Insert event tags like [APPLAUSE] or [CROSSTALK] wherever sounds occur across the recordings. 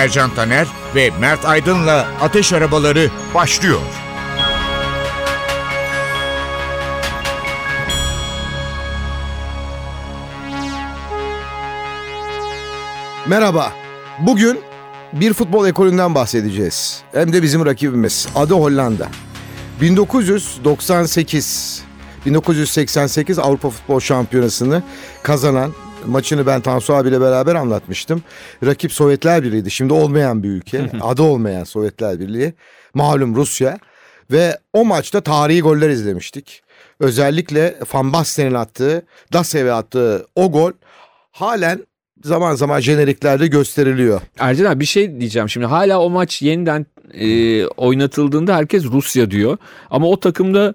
Ercan Taner ve Mert Aydın'la Ateş Arabaları başlıyor. Merhaba. Bugün bir futbol ekolünden bahsedeceğiz. Hem de bizim rakibimiz. Adı Hollanda. 1998 1988 Avrupa Futbol Şampiyonası'nı kazanan maçını ben Tansu abiyle beraber anlatmıştım. Rakip Sovyetler Birliği'ydi. Şimdi olmayan bir ülke. adı olmayan Sovyetler Birliği. Malum Rusya. Ve o maçta tarihi goller izlemiştik. Özellikle Van Basten'in attığı, Dasev'e attığı o gol halen zaman zaman jeneriklerde gösteriliyor. Ercan abi bir şey diyeceğim şimdi hala o maç yeniden e, oynatıldığında herkes Rusya diyor. Ama o takımda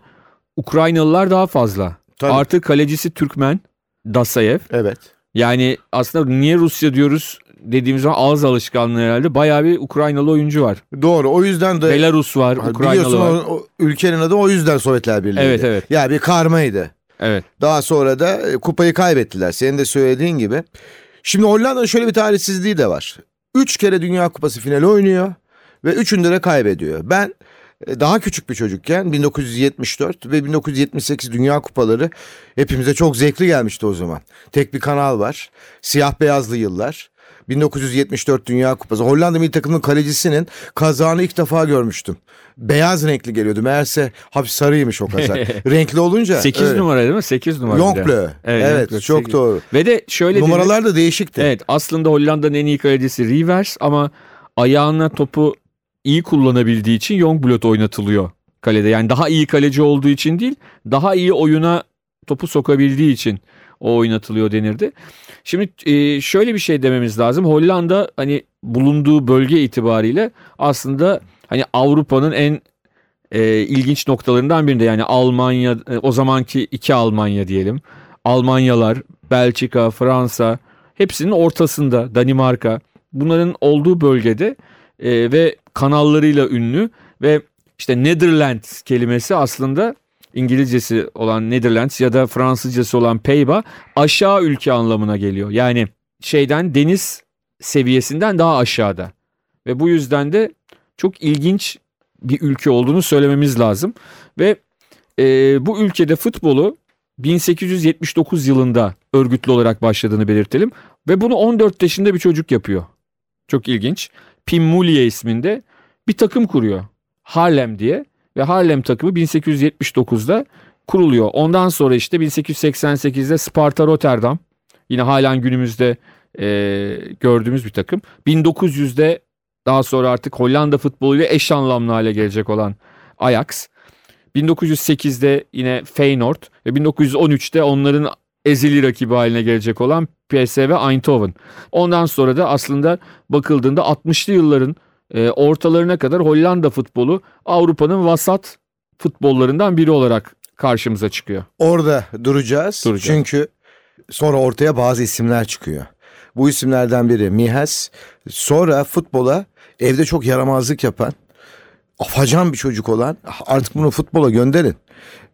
Ukraynalılar daha fazla. Tabii. Artı kalecisi Türkmen Dasayev. Evet. Yani aslında niye Rusya diyoruz dediğimiz zaman ağız alışkanlığı herhalde. Bayağı bir Ukraynalı oyuncu var. Doğru. O yüzden de Belarus var, Ha, Ukraynalı biliyorsun var. o, o ülkenin adı o yüzden Sovyetler Birliği. Evet, evet. Ya bir karmaydı. Evet. Daha sonra da e, kupayı kaybettiler. Senin de söylediğin gibi. Şimdi Hollanda'nın şöyle bir talihsizliği de var. Üç kere Dünya Kupası finali oynuyor ve üçünde de kaybediyor. Ben daha küçük bir çocukken 1974 ve 1978 Dünya Kupaları hepimize çok zevkli gelmişti o zaman. Tek bir kanal var. Siyah beyazlı yıllar. 1974 Dünya Kupası. Hollanda milli takımının kalecisinin kazağını ilk defa görmüştüm. Beyaz renkli geliyordu. Meğerse hafif sarıymış o kazak. [LAUGHS] Renkli olunca. 8 öyle. numara değil mi? 8 numara. Yonkblö. Evet, Evet, Yonkblö, çok doğru. Ve de şöyle Numaralar da değişikti. Evet aslında Hollanda'nın en iyi kalecisi Rivers ama ayağına topu iyi kullanabildiği için Youngblood oynatılıyor kalede. Yani daha iyi kaleci olduğu için değil daha iyi oyuna topu sokabildiği için o oynatılıyor denirdi. Şimdi e, şöyle bir şey dememiz lazım. Hollanda hani bulunduğu bölge itibariyle aslında hani Avrupa'nın en e, ilginç noktalarından birinde. Yani Almanya e, o zamanki iki Almanya diyelim. Almanyalar, Belçika, Fransa hepsinin ortasında Danimarka bunların olduğu bölgede e, ve kanallarıyla ünlü ve işte Netherlands kelimesi aslında İngilizcesi olan Netherlands ya da Fransızcası olan Peyba aşağı ülke anlamına geliyor. Yani şeyden deniz seviyesinden daha aşağıda. Ve bu yüzden de çok ilginç bir ülke olduğunu söylememiz lazım. Ve e, bu ülkede futbolu 1879 yılında örgütlü olarak başladığını belirtelim. Ve bunu 14 yaşında bir çocuk yapıyor. Çok ilginç. Pim Mulier isminde bir takım kuruyor. Harlem diye. Ve Harlem takımı 1879'da kuruluyor. Ondan sonra işte 1888'de Sparta Rotterdam. Yine halen günümüzde e, gördüğümüz bir takım. 1900'de daha sonra artık Hollanda futboluyla eş anlamlı hale gelecek olan Ajax. 1908'de yine Feyenoord ve 1913'te onların ezeli rakibi haline gelecek olan PSV Eindhoven. Ondan sonra da aslında bakıldığında 60'lı yılların e, ortalarına kadar Hollanda futbolu Avrupa'nın vasat futbollarından biri olarak karşımıza çıkıyor. Orada duracağız. Duracağız. Çünkü sonra ortaya bazı isimler çıkıyor. Bu isimlerden biri Mihes. Sonra futbola evde çok yaramazlık yapan, afacan bir çocuk olan artık bunu futbola gönderin.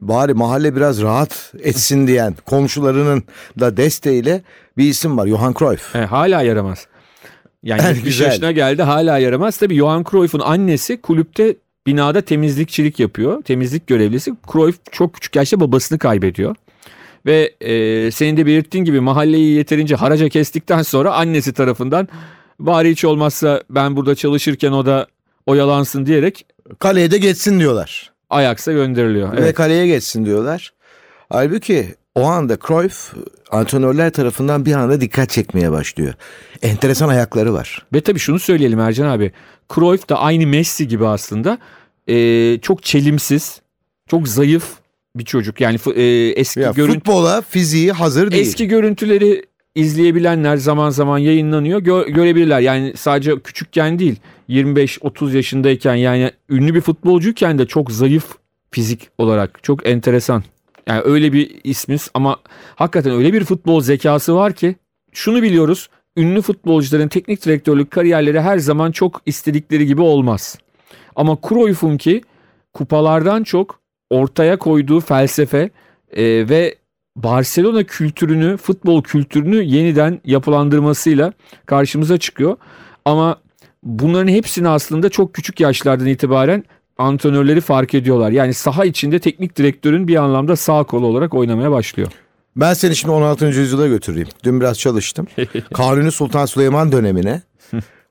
Bari mahalle biraz rahat etsin diyen komşularının da desteğiyle bir isim var. Johan Cruyff. E, hala yaramaz. Yani Evet, [LAUGHS] 70 güzel. yaşına geldi hala yaramaz. Tabii Johan Cruyff'un annesi kulüpte binada temizlikçilik yapıyor. Temizlik görevlisi. Cruyff çok küçük yaşta babasını kaybediyor. Ve e, senin de belirttiğin gibi mahalleyi yeterince haraca kestikten sonra annesi tarafından bari hiç olmazsa ben burada çalışırken o da oyalansın diyerek Kaleye de geçsin diyorlar. Ajax'a gönderiliyor. Ve Evet. kaleye geçsin diyorlar. Halbuki o anda Cruyff antrenörler tarafından bir anda dikkat çekmeye başlıyor. Enteresan ayakları var. Ve tabii şunu söyleyelim Ercan abi. Cruyff da aynı Messi gibi aslında e, çok çelimsiz, çok zayıf bir çocuk. Yani e, eski Ya görüntü futbola fiziği hazır değil. eski görüntüleri izleyebilenler zaman zaman yayınlanıyor gö- görebilirler. Yani sadece küçükken değil 25-30 yaşındayken yani ünlü bir futbolcuyken de çok zayıf fizik olarak çok enteresan. Yani öyle bir ismiz ama hakikaten öyle bir futbol zekası var ki şunu biliyoruz. Ünlü futbolcuların teknik direktörlük kariyerleri her zaman çok istedikleri gibi olmaz. Ama Cruyff'un ki kupalardan çok ortaya koyduğu felsefe e, ve Barcelona kültürünü, futbol kültürünü yeniden yapılandırmasıyla karşımıza çıkıyor. Ama bunların hepsini aslında çok küçük yaşlardan itibaren antrenörleri fark ediyorlar. Yani saha içinde teknik direktörün bir anlamda sağ kolu olarak oynamaya başlıyor. Ben seni şimdi 16. yüzyıla götüreyim. Dün biraz çalıştım. [LAUGHS] Kanuni Sultan Süleyman dönemine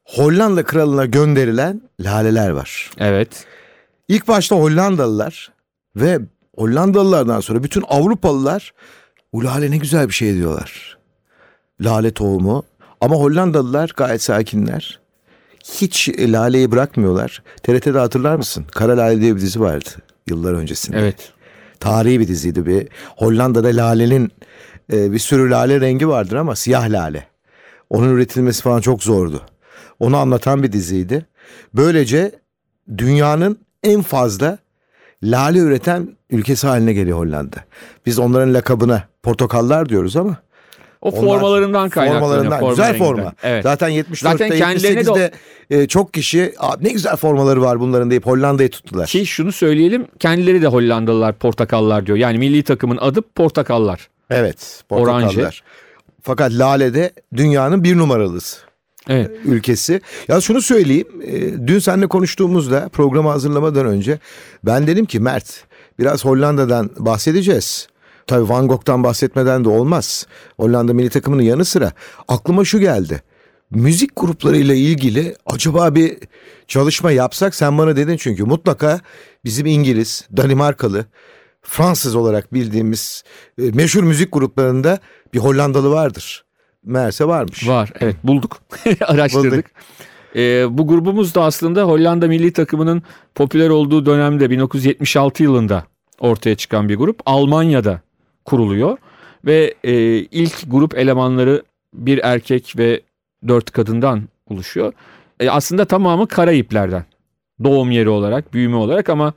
Hollanda kralına gönderilen laleler var. Evet. İlk başta Hollandalılar ve Hollandalılardan sonra bütün Avrupalılar bu lale ne güzel bir şey diyorlar. Lale tohumu. Ama Hollandalılar gayet sakinler. Hiç laleyi bırakmıyorlar. TRT'de hatırlar mısın? Kara Lale diye bir dizi vardı yıllar öncesinde. Evet. Tarihi bir diziydi. Bir Hollanda'da lalenin e, bir sürü lale rengi vardır ama siyah lale. Onun üretilmesi falan çok zordu. Onu anlatan bir diziydi. Böylece dünyanın en fazla lale üreten ülkesi haline geliyor Hollanda. Biz onların lakabına portakallar diyoruz ama O formalarından kaynaklanıyor. formalarından forma güzel forma. Evet. Zaten 74'te Zaten kendilerine de o- 78'de e, çok kişi "Aa, ne güzel formaları var bunların deyip Hollanda'yı tuttular. Ki şunu söyleyelim kendileri de Hollandalılar portakallar diyor. Yani milli takımın adı portakallar. Evet portakallar. Oranje. Fakat Lale de dünyanın bir numaralısı. Evet. ülkesi. Ya şunu söyleyeyim. e, Dün seninle konuştuğumuzda programı hazırlamadan önce ben dedim ki Mert biraz Hollanda'dan bahsedeceğiz. Tabii Van Gogh'tan bahsetmeden de olmaz. Hollanda milli takımının yanı sıra aklıma şu geldi. Müzik gruplarıyla ilgili acaba bir çalışma yapsak sen bana dedin çünkü mutlaka bizim İngiliz, Danimarkalı, Fransız olarak bildiğimiz e, meşhur müzik gruplarında bir Hollandalı vardır. Meğerse varmış. Var evet bulduk [LAUGHS] araştırdık. Bulduk. Ee, bu grubumuz da aslında Hollanda milli takımının popüler olduğu dönemde 1976 yılında ortaya çıkan bir grup. Almanya'da kuruluyor ve e, ilk grup elemanları bir erkek ve dört kadından oluşuyor. E, aslında tamamı Karayiplerden doğum yeri olarak büyüme olarak ama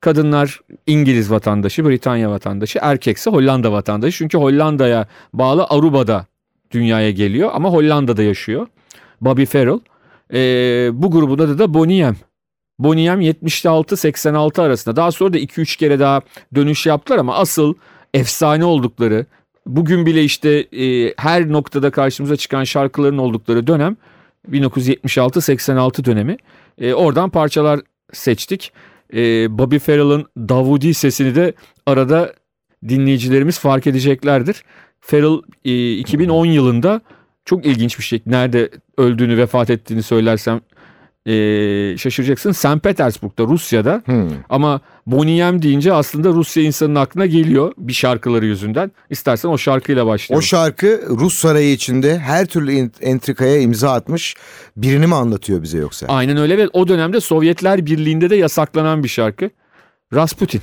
kadınlar İngiliz vatandaşı, Britanya vatandaşı, erkekse Hollanda vatandaşı. Çünkü Hollanda'ya bağlı Aruba'da dünyaya geliyor ama Hollanda'da yaşıyor. Bobby Farrell. Ee, bu grubun adı da Boney M. Boney M 76-86 arasında. Daha sonra da 2-3 kere daha dönüş yaptılar ama asıl efsane oldukları, bugün bile işte e, her noktada karşımıza çıkan şarkıların oldukları dönem 1976-86 dönemi. E, oradan parçalar seçtik. E, Bobby Farrell'ın Davudi sesini de arada dinleyicilerimiz fark edeceklerdir. Farrell e, 2010 yılında çok ilginç bir şey. Nerede öldüğünü, vefat ettiğini söylersem e, şaşıracaksın. St. Petersburg'da, Rusya'da. Hmm. Ama Boney M deyince aslında Rusya insanın aklına geliyor bir şarkıları yüzünden. İstersen o şarkıyla O başlayalım. şarkı Rus sarayı içinde her türlü entrikaya imza atmış birini mi anlatıyor bize yoksa? Aynen öyle ve o dönemde Sovyetler Birliği'nde de yasaklanan bir şarkı. Rasputin.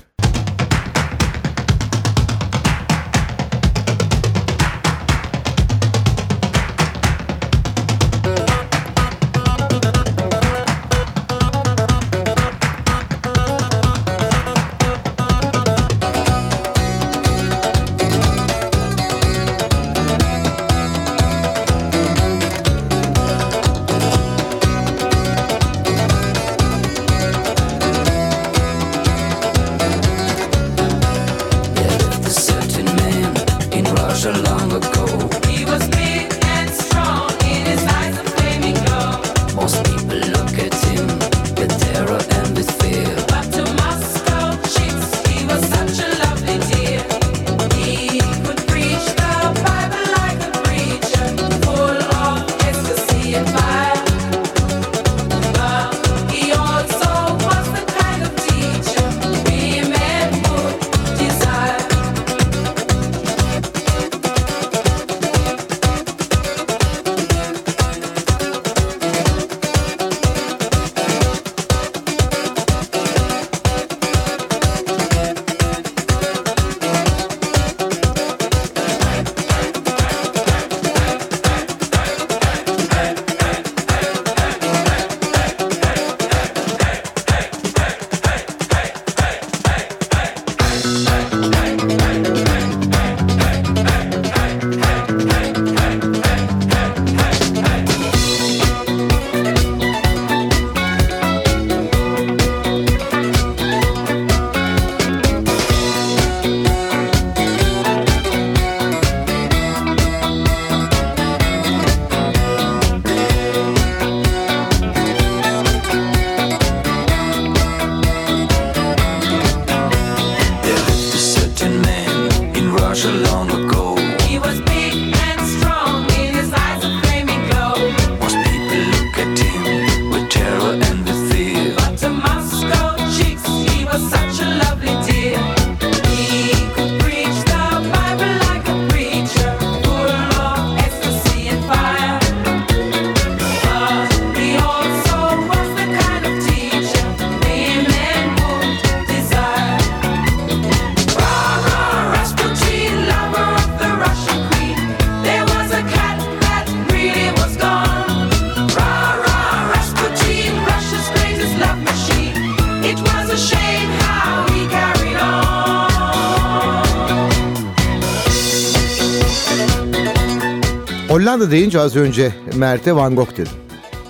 Hollanda deyince az önce Mert'e Van Gogh dedim.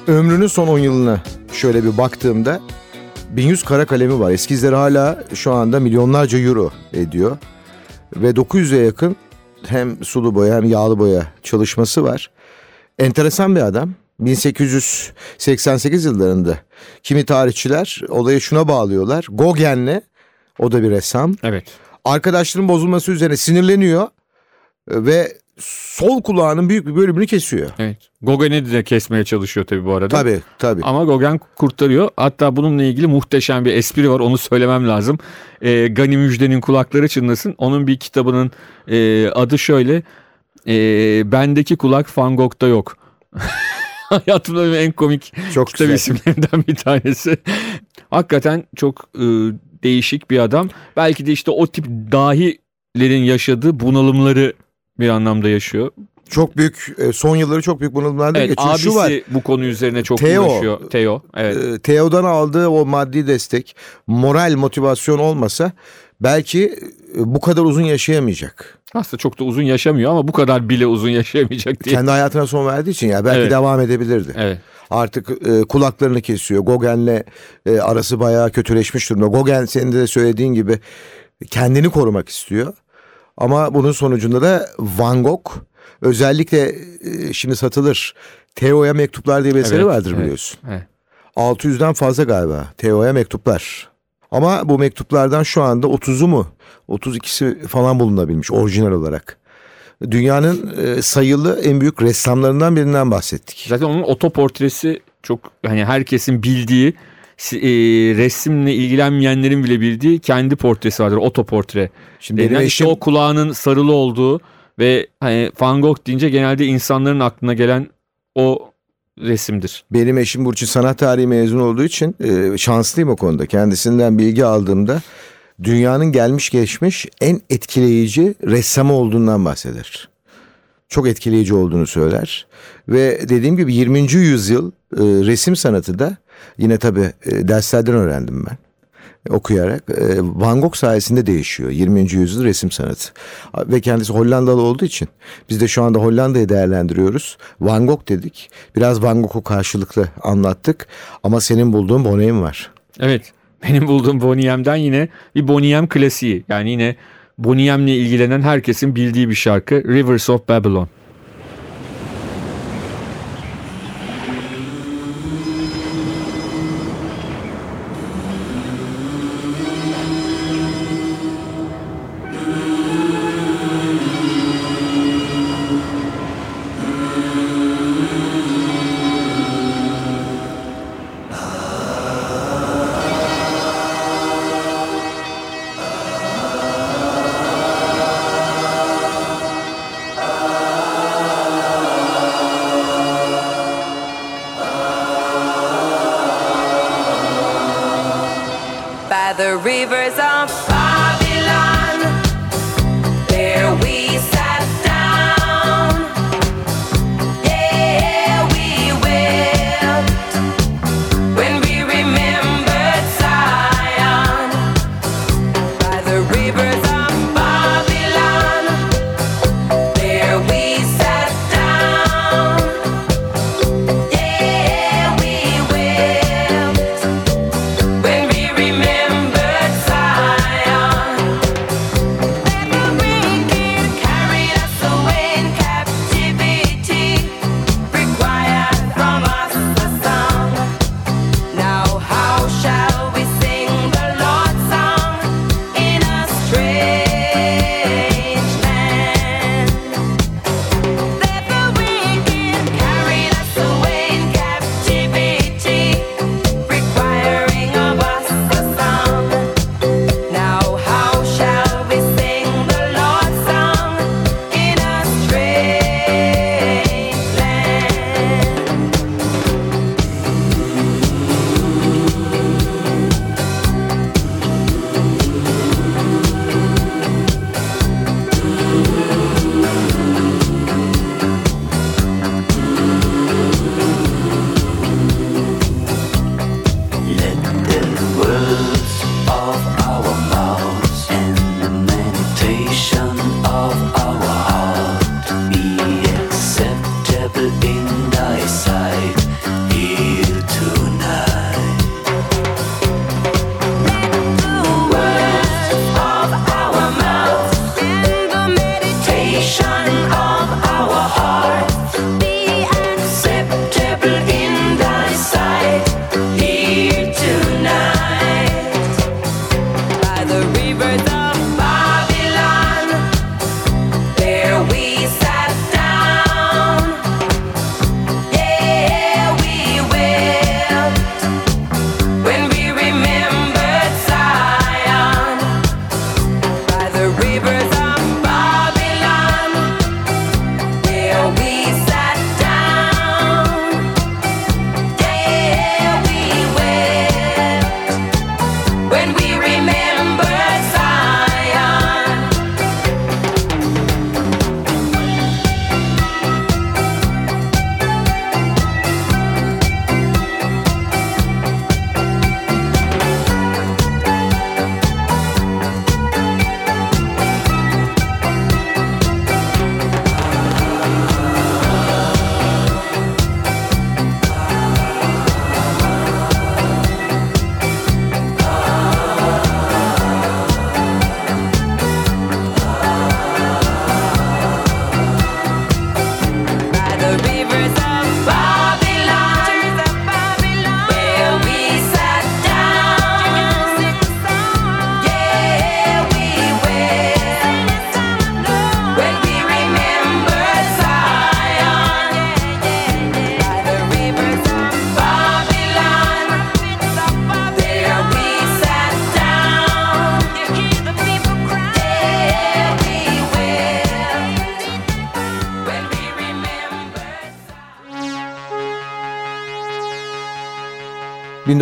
Ömrünün son 10 yılına şöyle bir baktığımda 1100 kara kalemi var. Eskizleri hala şu anda milyonlarca euro ediyor. Ve 900'e yakın hem sulu boya hem yağlı boya çalışması var. Enteresan bir adam. 1888 yıllarında kimi tarihçiler olayı şuna bağlıyorlar. Gauguin'le o da bir ressam. Evet. Arkadaşların bozulması üzerine sinirleniyor ve sol kulağının büyük bir bölümünü kesiyor. Evet. Gauguin'i de kesmeye çalışıyor tabii bu arada. Tabii tabii. Ama Gauguin kurtarıyor. Hatta bununla ilgili muhteşem bir espri var. Onu söylemem lazım. Ee, Gani Müjde'nin kulakları çınlasın. Onun bir kitabının e, adı şöyle. E, Bendeki kulak Van Gogh'da yok. [LAUGHS] Hayatımda en komik Çok kitap güzel. isimlerinden bir tanesi. Hakikaten çok e, değişik bir adam. Belki de işte o tip dahilerin yaşadığı bunalımları bir anlamda yaşıyor. Çok büyük e, son yılları çok büyük bunalımlarda Evet, geçiyor. abisi Şu var. bu konu üzerine çok Theo. uğraşıyor. Theo. Evet. e, Theo'dan aldığı o maddi destek, moral motivasyon olmasa belki e, bu kadar uzun yaşayamayacak. Aslında çok da uzun yaşamıyor ama bu kadar bile uzun yaşayamayacak diye. Kendi hayatına son verdiği için ya belki Evet. devam edebilirdi. Evet. Artık e, kulaklarını kesiyor. Gauguin'le e, arası bayağı kötüleşmiş durumda. Gauguin senin de söylediğin gibi kendini korumak istiyor. Ama bunun sonucunda da Van Gogh özellikle e, şimdi satılır. Theo'ya mektuplar diye bir eseri Evet, vardır evet. biliyorsun. Evet. 600'den fazla galiba Theo'ya mektuplar. Ama bu mektuplardan şu anda 30'u mu 32'si falan bulunabilmiş orijinal olarak. Dünyanın e, sayılı en büyük ressamlarından birinden bahsettik. Zaten onun otoportresi çok hani herkesin bildiği e, resimle ilgilenmeyenlerin bile bildiği kendi portresi vardır. Otoportre. Şimdi benim işte eşim o kulağının sarılı olduğu ve hani Van Gogh deyince genelde insanların aklına gelen o resimdir. benim eşim Burçin sanat tarihi mezun olduğu için e, şanslıyım o konuda. Kendisinden bilgi aldığımda dünyanın gelmiş geçmiş en etkileyici ressamı olduğundan bahseder. Çok etkileyici olduğunu söyler. Ve dediğim gibi 20. yüzyıl e, resim sanatı da yine tabii e, derslerden öğrendim ben okuyarak e, Van Gogh sayesinde değişiyor 20. yüzyıl resim sanatı. Ve kendisi Hollandalı olduğu için biz de şu anda Hollanda'yı değerlendiriyoruz. Van Gogh dedik. Biraz Van Gogh'u karşılıklı anlattık ama senin bulduğun Bonheim var. Evet. Benim bulduğum Boneyem'den yine bir Boneyem klasiği. Yani yine Boneyem'le ilgilenen herkesin bildiği bir şarkı Rivers of Babylon.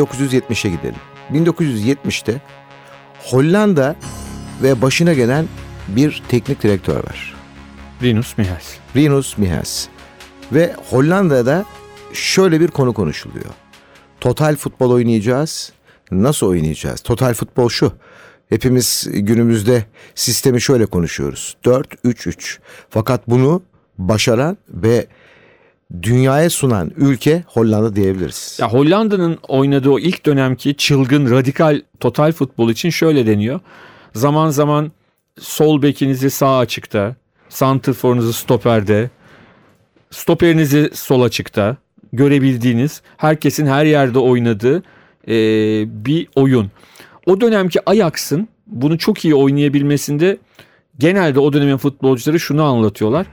1970'e gidelim. 1970'te Hollanda ve başına gelen bir teknik direktör var. Rinus Michels. Rinus Michels. Ve Hollanda'da şöyle bir konu konuşuluyor. Total futbol oynayacağız. Nasıl oynayacağız? Total futbol şu. Hepimiz günümüzde sistemi şöyle konuşuyoruz. 4-3-3. Fakat bunu başaran ve dünyaya sunan ülke Hollanda diyebiliriz. Ya Hollanda'nın oynadığı o ilk dönemki çılgın radikal total futbol için şöyle deniyor. Zaman zaman sol bekinizi sağ açıkta, santrforunuzu stoperde, stoperinizi sol açıkta görebildiğiniz, herkesin her yerde oynadığı e, bir oyun. O dönemki Ajax'ın bunu çok iyi oynayabilmesinde genelde o dönemin futbolcuları şunu anlatıyorlar.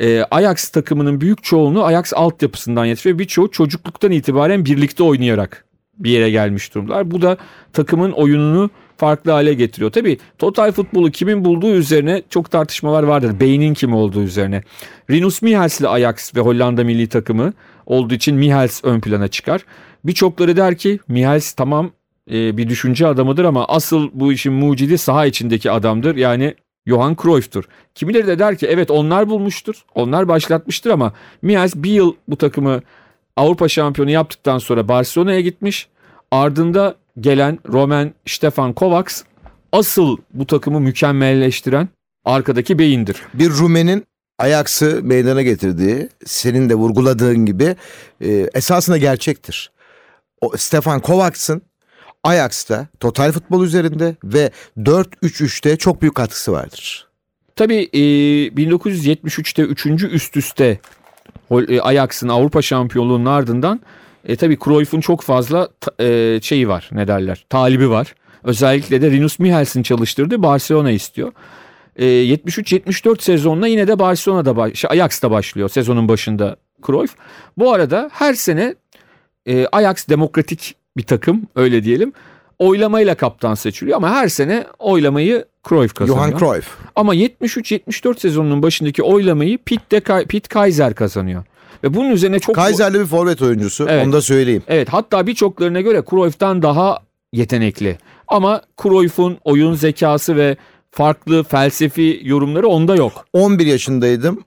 E, Ajax takımının büyük çoğunluğu Ajax altyapısından yetişiyor birçoğu çocukluktan itibaren birlikte oynayarak bir yere gelmiş durumlar. Bu da takımın oyununu farklı hale getiriyor. Tabii total futbolu kimin bulduğu üzerine çok tartışmalar vardır. Beynin kim olduğu üzerine. Rinus Michels ile Ajax ve Hollanda milli takımı olduğu için Michels ön plana çıkar. Birçokları der ki Michels tamam e, bir düşünce adamıdır ama asıl bu işin mucidi saha içindeki adamdır. Yani Johan Cruyff'tur. Kimileri de der ki evet onlar bulmuştur. Onlar başlatmıştır ama Michels bir yıl bu takımı Avrupa şampiyonu yaptıktan sonra Barcelona'ya gitmiş. Ardında gelen Roman Stefan Kovacs asıl bu takımı mükemmelleştiren arkadaki beyindir. Bir Rumen'in Ajax'ı meydana getirdiği, senin de vurguladığın gibi e, esasında gerçektir. O Stefan Kovacs'ın Ajax'ta total futbol üzerinde ve 4-3-3'te çok büyük katkısı vardır. Tabii e, 1973'te 3. üst üste e, Ajax'ın Avrupa şampiyonluğunun ardından e, tabii Cruyff'un çok fazla e, şeyi var ne derler talibi var. Özellikle de Rinus Michels'in çalıştırdığı Barcelona istiyor. E, 73-74 sezonuna yine de Barcelona'da baş, şey, Ajax'ta başlıyor sezonun başında Cruyff. Bu arada her sene e, Ajax demokratik bir takım öyle diyelim. Oylamayla kaptan seçiliyor ama her sene oylamayı Cruyff kazanıyor. Johan Cruyff. Ama 73-74 sezonunun başındaki oylamayı Pete, de Pete Kaiser kazanıyor. Ve bunun üzerine çok... Kaiser'li bir forvet oyuncusu. Evet. Onu da söyleyeyim. Evet hatta birçoklarına göre Cruyff'tan daha yetenekli. Ama Cruyff'un oyun zekası ve farklı felsefi yorumları onda yok. 11 yaşındaydım.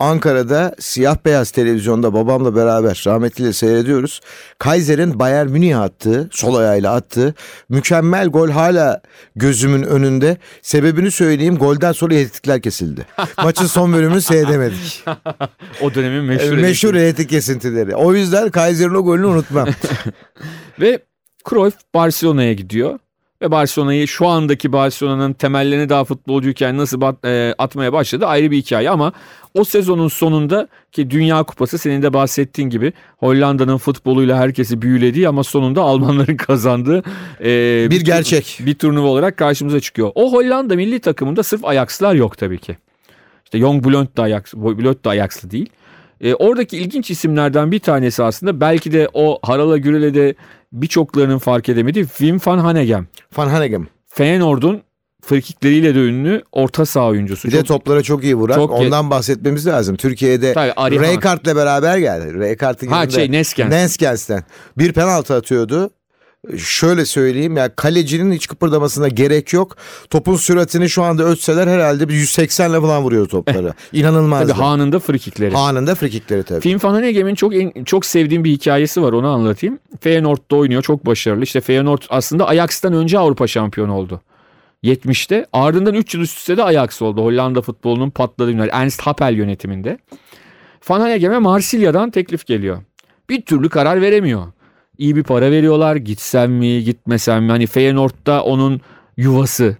Ankara'da siyah beyaz televizyonda babamla beraber rahmetliyle seyrediyoruz. Kaiser'in Bayern Münih'e attığı, sol ayağıyla attığı mükemmel gol hala gözümün önünde. Sebebini söyleyeyim golden sonra elektrikler kesildi. [LAUGHS] Maçın son bölümünü seyredemedik. O dönemin meşhur. Meşhur elektrik kesintileri. O yüzden Kaiser'in o golünü unutmam. [LAUGHS] Ve Cruyff Barcelona'ya gidiyor. Ve Barcelona'yı şu andaki Barcelona'nın temellerini daha futbolcuyken nasıl bat- e, atmaya başladı ayrı bir hikaye ama o sezonun sonunda ki Dünya Kupası senin de bahsettiğin gibi Hollanda'nın futboluyla herkesi büyülediği ama sonunda Almanların [LAUGHS] kazandığı e, Bir gerçek. bir turnuva olarak karşımıza çıkıyor. O Hollanda milli takımında sırf Ajax'lar yok tabii ki. İşte Jong Blond da Ajax, Blond da Ajax'lı değil. E, oradaki ilginç isimlerden bir tanesi aslında belki de o Harala Gürel'e birçoklarının fark edemediği Wim van Hanegem. Van Hanegem. Feyenoord'un frikikleriyle de ünlü orta saha oyuncusu. Bir de Çok- toplara çok iyi vurar. Çok- Ondan bahsetmemiz lazım. Türkiye'de. Raykart'la beraber geldi. Raykart'ın Ha, yanında. şey, Neskens. Neskens'ten. Bir penaltı atıyordu. Şöyle söyleyeyim ya kalecinin hiç kıpırdamasına gerek yok. Topun süratini şu anda ölçseler herhalde bir 180 ile falan vuruyor topları. [LAUGHS] İnanılmaz. Tabii Han'ın frikikleri. Anında frikikleri tabii. Film Van Hanegem'in çok en- çok sevdiğim bir hikayesi var onu anlatayım. Feyenoord'da oynuyor çok başarılı. İşte Feyenoord aslında Ajax'tan önce Avrupa şampiyonu oldu. 70'te ardından 3 yıl üst üste de Ajax oldu. Hollanda futbolunun patladığı günler. Ernst Happel yönetiminde. Van Hanegem'e Marsilya'dan teklif geliyor. Bir türlü karar veremiyor. İyi bir para veriyorlar. Gitsem mi gitmesem mi? Hani Feyenoord'da onun yuvası.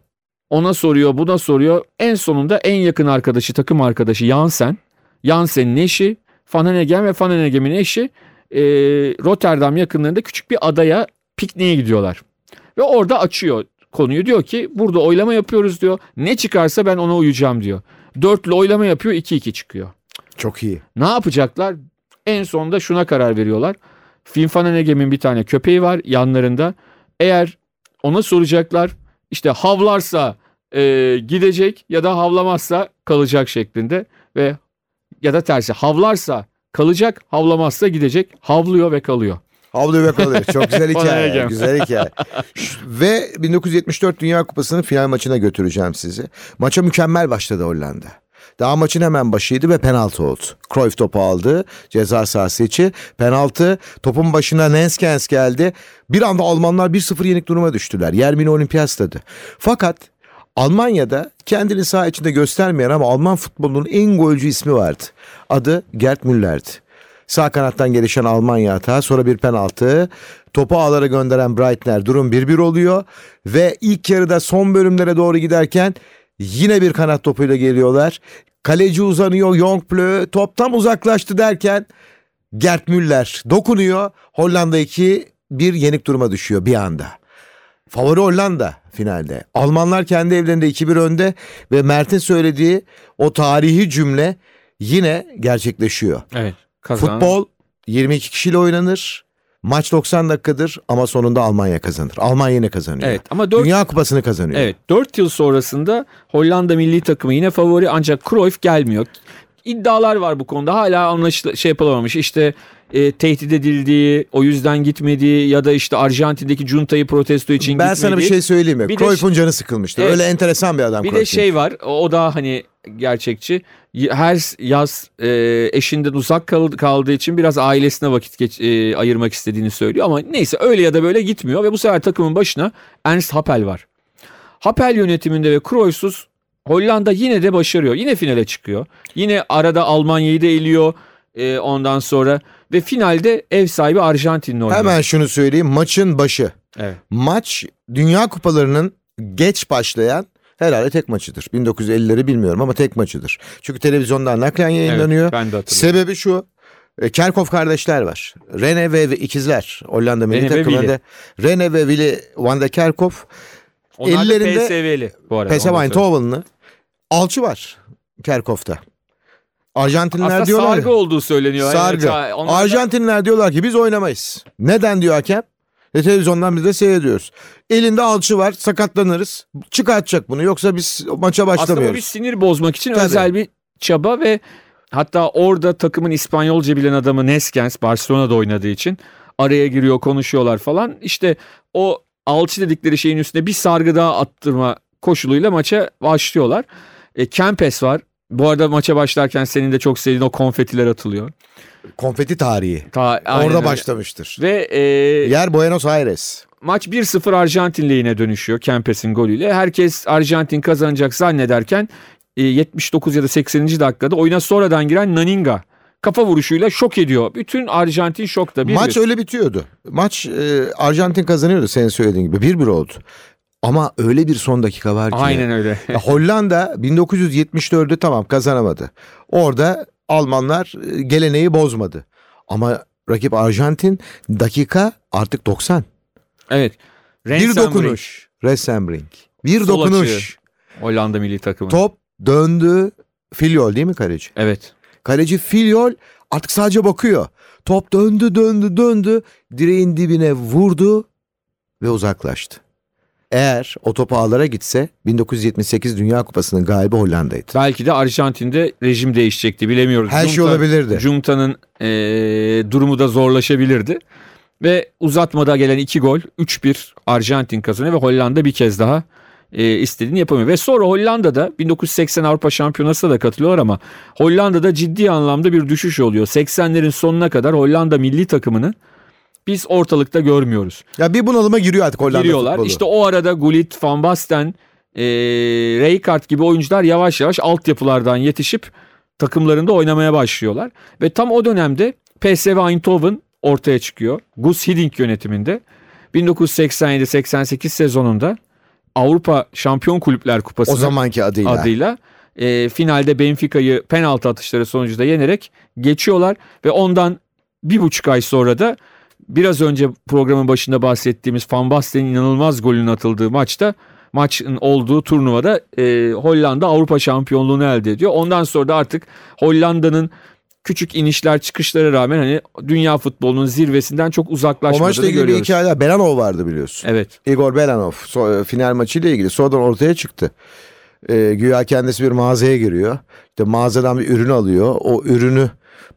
Ona soruyor buna soruyor. En sonunda en yakın arkadaşı takım arkadaşı Jansen. Jansen'in eşi Van Hanegem ve Van Hanegem'in eşi e, Rotterdam yakınlarında küçük bir adaya pikniğe gidiyorlar. Ve orada açıyor konuyu diyor ki burada oylama yapıyoruz diyor. Ne çıkarsa ben ona uyacağım diyor. Dörtlü oylama yapıyor 2-2 çıkıyor. Çok iyi. Ne yapacaklar? En sonunda şuna karar veriyorlar. Film Van Hanegem'in bir tane köpeği var yanlarında. Eğer ona soracaklar işte havlarsa e, gidecek ya da havlamazsa kalacak şeklinde ve ya da tersi havlarsa kalacak havlamazsa gidecek havlıyor ve kalıyor. Havlu ve kalıyor. Çok [LAUGHS] güzel hikaye. [LAUGHS] güzel hikaye. Ve 1974 Dünya Kupası'nın final maçına götüreceğim sizi. Maça mükemmel başladı Hollanda. Daha maçın hemen başıydı ve penaltı oldu. Cruyff topu aldı. Ceza sahası içi. Penaltı. Topun başına Nenskens geldi. Bir anda Almanlar 1-0 yenik duruma düştüler. Yermini Olimpiyat Stadı. Fakat Almanya'da kendini saha içinde göstermeyen ama Alman futbolunun en golcü ismi vardı. Adı Gerd Müller'di. Sağ kanattan gelişen Almanya hata sonra bir penaltı. Topu ağlara gönderen Breitner durum 1-1 oluyor. Ve ilk yarıda son bölümlere doğru giderken yine bir kanat topuyla geliyorlar. Kaleci uzanıyor Jongleu top tam uzaklaştı derken Gerd Müller dokunuyor. Hollanda 2 bir yenik duruma düşüyor bir anda. Favori Hollanda finalde. Almanlar kendi evlerinde 2-1 önde ve Mert'in söylediği o tarihi cümle yine gerçekleşiyor. Evet. Kazanan. Futbol 22 kişiyle oynanır. Maç 90 dakikadır ama sonunda Almanya kazanır. Almanya yine kazanıyor. Evet ama 4 Dünya Kupası'nı kazanıyor. Evet 4 yıl sonrasında Hollanda milli takımı yine favori ancak Cruyff gelmiyor. İddialar var bu konuda hala anlaşıl şey yapılamamış işte e, tehdit edildiği o yüzden gitmediği ya da işte Arjantin'deki juntayı protesto için ben gitmediği. sana bir şey söyleyeyim mi? De- Cruyff'un canı sıkılmıştır. Evet. Öyle enteresan bir adam Bir de Cruyff. şey var o o da hani gerçekçi her yaz e, eşinden uzak kal- kaldığı için biraz ailesine vakit geç, e, ayırmak istediğini söylüyor ama neyse öyle ya da böyle gitmiyor ve bu sefer takımın başına Ernst Happel var. Happel yönetiminde ve Cruyff'suz Hollanda yine de başarıyor. Yine finale çıkıyor. Yine arada Almanya'yı da eliyor e, ondan sonra ve finalde ev sahibi Arjantin'le oynuyor. Hemen şunu söyleyeyim. Maçın başı. Evet. Maç Dünya Kupalarının geç başlayan herhalde tek maçıdır. 1950'leri bilmiyorum ama tek maçıdır. Çünkü televizyondan naklen yayınlanıyor. Evet, ben de. Sebebi şu. e, Kerkhoff kardeşler var. Rene ve ikizler. Hollanda milli takımında. Rene ve Willy van de Kerkhoff. Onlar ellerinde- PSV'li bu arada. PSV. Eindhoven'lı. Alçı var Kerkhoff'ta. Arjantinliler Aslında diyorlar. sargı ya- olduğu söyleniyor. Sargı. Ha, onlar da- diyorlar ki biz oynamayız. Neden diyor hakem? E, televizyondan biz de seyrediyoruz. Elinde alçı var sakatlanırız. Çıkartacak bunu yoksa biz maça Aslında bu başlamıyoruz. bir sinir bozmak için Tabii. özel bir çaba ve hatta orada takımın İspanyolca bilen adamı Neskens Barcelona'da oynadığı için araya giriyor konuşuyorlar falan. İşte o alçı dedikleri şeyin üstüne bir sargı daha attırma koşuluyla maça başlıyorlar. E, Kempes var. Bu arada maça başlarken senin de çok sevdiğin o konfetiler atılıyor. Konfeti tarihi. Ta, Orada öyle. başlamıştır. Ve e, Yer Buenos Aires. maç 1-0 Arjantin lehine dönüşüyor Kempes'in golüyle. Herkes Arjantin kazanacak zannederken e, 79 ya da 80. dakikada oyuna sonradan giren Naninga kafa vuruşuyla şok ediyor. Bütün Arjantin şokta. Bir Maç bir. öyle bitiyordu. Maç e, Arjantin kazanıyordu senin söylediğin gibi. 1-1 oldu. Ama öyle bir son dakika var ki. Aynen öyle. Ya Hollanda 1974'ü tamam kazanamadı. Orada Almanlar e, geleneği bozmadı. Ama rakip Arjantin dakika artık 90. evet. Bir Rensenbrink, dokunuş. Resembring. Bir Sol dokunuş. açığı. Hollanda milli takımı. Top döndü. Filiol değil mi kaleci? Evet. Kaleci Filiol artık sadece bakıyor. Top döndü döndü döndü. Direğin dibine vurdu ve uzaklaştı. Eğer o top ağlara gitse 1978 Dünya Kupası'nın galibi Hollanda'ydı. Belki de Arjantin'de rejim değişecekti bilemiyoruz. Her şey olabilirdi. Junta'nın eee, durumu da zorlaşabilirdi. Ve uzatmada gelen iki gol 3-1 Arjantin kazanıyor ve Hollanda bir kez daha eee, istediğini yapamıyor. Ve sonra Hollanda'da 1980 Avrupa Şampiyonası'na da katılıyorlar ama Hollanda'da ciddi anlamda bir düşüş oluyor. 80'lerin sonuna kadar Hollanda milli takımını biz ortalıkta görmüyoruz. Ya bir bunalıma giriyor artık Hollanda giriyorlar. futbolu. İşte o arada Gullit, Van Basten, e, Rijkaard gibi oyuncular yavaş yavaş altyapılardan yetişip takımlarında oynamaya başlıyorlar. Ve tam o dönemde PSV Eindhoven ortaya çıkıyor. Gus Hiddink yönetiminde. 1987-88 sezonunda Avrupa Şampiyon Kulüpler Kupası o zamanki adıyla. adıyla e, finalde Benfica'yı penaltı atışları sonucunda yenerek geçiyorlar ve ondan bir buçuk ay sonra da biraz önce programın başında bahsettiğimiz Van Basten'in inanılmaz golünün atıldığı maçta maçın olduğu turnuvada e, Hollanda Avrupa şampiyonluğunu elde ediyor. Ondan sonra da artık Hollanda'nın küçük inişler çıkışlara rağmen hani dünya futbolunun zirvesinden çok O uzaklaşmadığını maçla ilgili bir görüyoruz. hikaye. Belanov vardı biliyorsun. Evet. Igor Belanov so- final maçıyla ilgili sonradan ortaya çıktı. Ee, güya kendisi bir mağazaya giriyor. İşte mağazadan bir ürün alıyor. O ürünü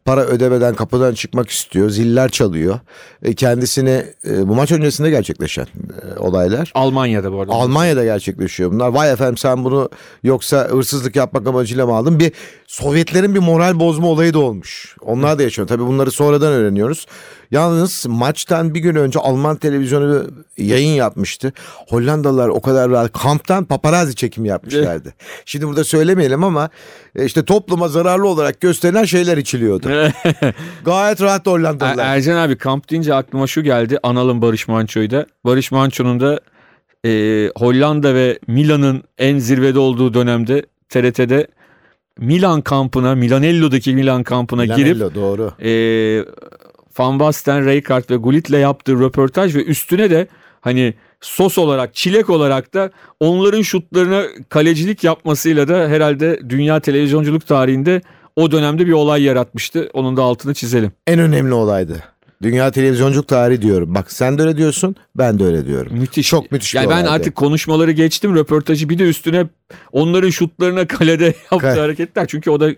para ödemeden kapıdan çıkmak istiyor. Ziller çalıyor. E, kendisini e, bu maç öncesinde gerçekleşen e, olaylar. Almanya'da bu arada. Almanya'da gerçekleşiyor bunlar. Vay efendim sen bunu yoksa hırsızlık yapmak amacıyla mı aldın? Bir Sovyetlerin bir moral bozma olayı da olmuş. Onlar da yaşıyor. Tabii bunları sonradan öğreniyoruz. Yalnız maçtan bir gün önce Alman televizyonu bir yayın yapmıştı. Hollandalılar o kadar rahat kamptan paparazzi çekimi yapmışlardı. [LAUGHS] Şimdi burada söylemeyelim ama e, işte topluma zararlı olarak gösterilen şeyler içiliyordu. [LAUGHS] Gayet rahat Er- Hollandalılar. Ercan abi kamp deyince aklıma şu geldi. Analım Barış Manço'yu da. Barış Manço'nun da e, Hollanda ve Milan'ın en zirvede olduğu dönemde TRT'de Milan kampına, Milanello'daki Milan kampına girip Milanello, doğru. e, Van Basten, Rijkaard ve Gullit'le yaptığı röportaj ve üstüne de hani sos olarak, çilek olarak da onların şutlarına kalecilik yapmasıyla da herhalde dünya televizyonculuk tarihinde o dönemde bir olay yaratmıştı. Onun da altını çizelim. En önemli olaydı. Dünya televizyonculuk tarihi diyorum. Bak sen de öyle diyorsun, ben de öyle diyorum. Müthiş. Çok müthiş bir Yani ben olaydı. artık konuşmaları geçtim röportajı bir de üstüne onların şutlarına [LAUGHS] kalede yaptığı Kale. hareketler. Çünkü o da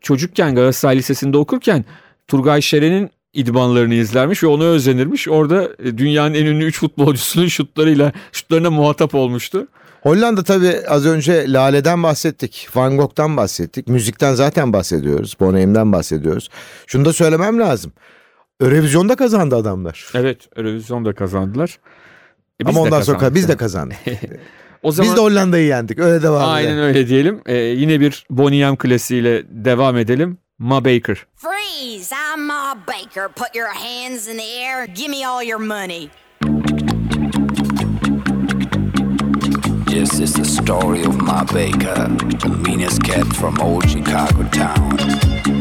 çocukken Galatasaray Lisesi'nde okurken Turgay Şeren'in idmanlarını izlermiş ve ona özenirmiş. Orada e, dünyanın en ünlü 3 futbolcusunun şutlarıyla şutlarına muhatap olmuştu. Hollanda tabii az önce Lale'den bahsettik. Van Gogh'tan bahsettik. Müzikten zaten bahsediyoruz. Bonheim'den bahsediyoruz. Şunu da söylemem lazım. Eurovision'da kazandı adamlar. Evet Eurovision'da kazandılar. E, biz Ama de ondan sonra biz de kazandık. [LAUGHS] o zaman Biz de Hollanda'yı yendik. Öyle devam aynen edelim. öyle diyelim. E, yine bir Boney M klasiğiyle devam edelim. Ma Baker. Freeze! I'm Ma Baker. Put your hands in the air. Give me all your money. This is the story of my Baker, the meanest cat from old Chicago town.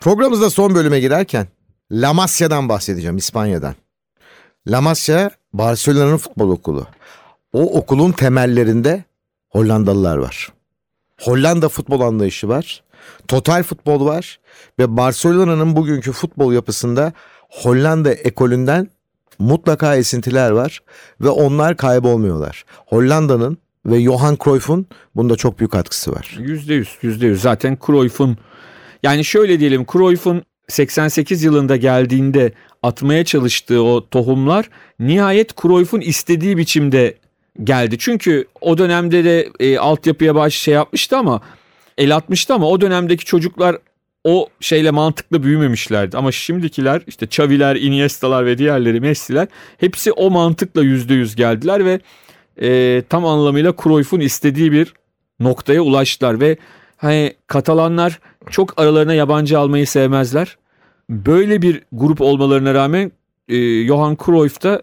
Programımızda son bölüme girerken La Masia'dan bahsedeceğim İspanya'dan. La Masia Barcelona'nın futbol okulu. O okulun temellerinde Hollandalılar var. Hollanda futbol anlayışı var. Total futbol var ve Barcelona'nın bugünkü futbol yapısında Hollanda ekolünden mutlaka esintiler var ve onlar kaybolmuyorlar. Hollanda'nın ve Johan Cruyff'un bunda çok büyük katkısı var. Yüzde yüz, yüzde yüz. Zaten Cruyff'un yani şöyle diyelim Cruyff'un 88 yılında geldiğinde atmaya çalıştığı o tohumlar nihayet Cruyff'un istediği biçimde geldi. Çünkü o dönemde de e, altyapıya baş şey yapmıştı ama el atmıştı ama o dönemdeki çocuklar o şeyle mantıklı büyümemişlerdi. Ama şimdikiler işte Xavi'ler, Iniesta'lar ve diğerleri Messi'ler hepsi o mantıkla yüzde yüz geldiler ve e, tam anlamıyla Cruyff'un istediği bir noktaya ulaştılar ve hani Katalanlar çok aralarına yabancı almayı sevmezler. Böyle bir grup olmalarına rağmen e, Johan Cruyff da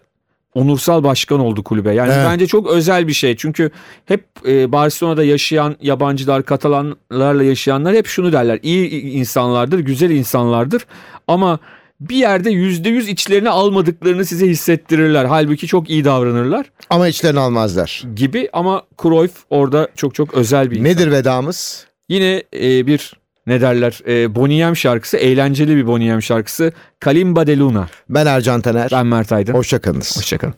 onursal başkan oldu kulübe. Yani Evet. bence çok özel bir şey. Çünkü hep e, Barcelona'da yaşayan yabancılar, Katalanlarla yaşayanlar hep şunu derler. İyi insanlardır, güzel insanlardır ama bir yerde yüzde yüz içlerine almadıklarını size hissettirirler. Halbuki çok iyi davranırlar Ama içlerini almazlar. gibi ama Cruyff orada çok çok özel bir insan. Nedir vedamız? Yine e, bir ne derler e, Boniem şarkısı eğlenceli bir Boniem şarkısı Kalimba de Luna. Ben Ercan Taner. Ben Mert Aydın. Hoşçakalınız. Hoşçakalın.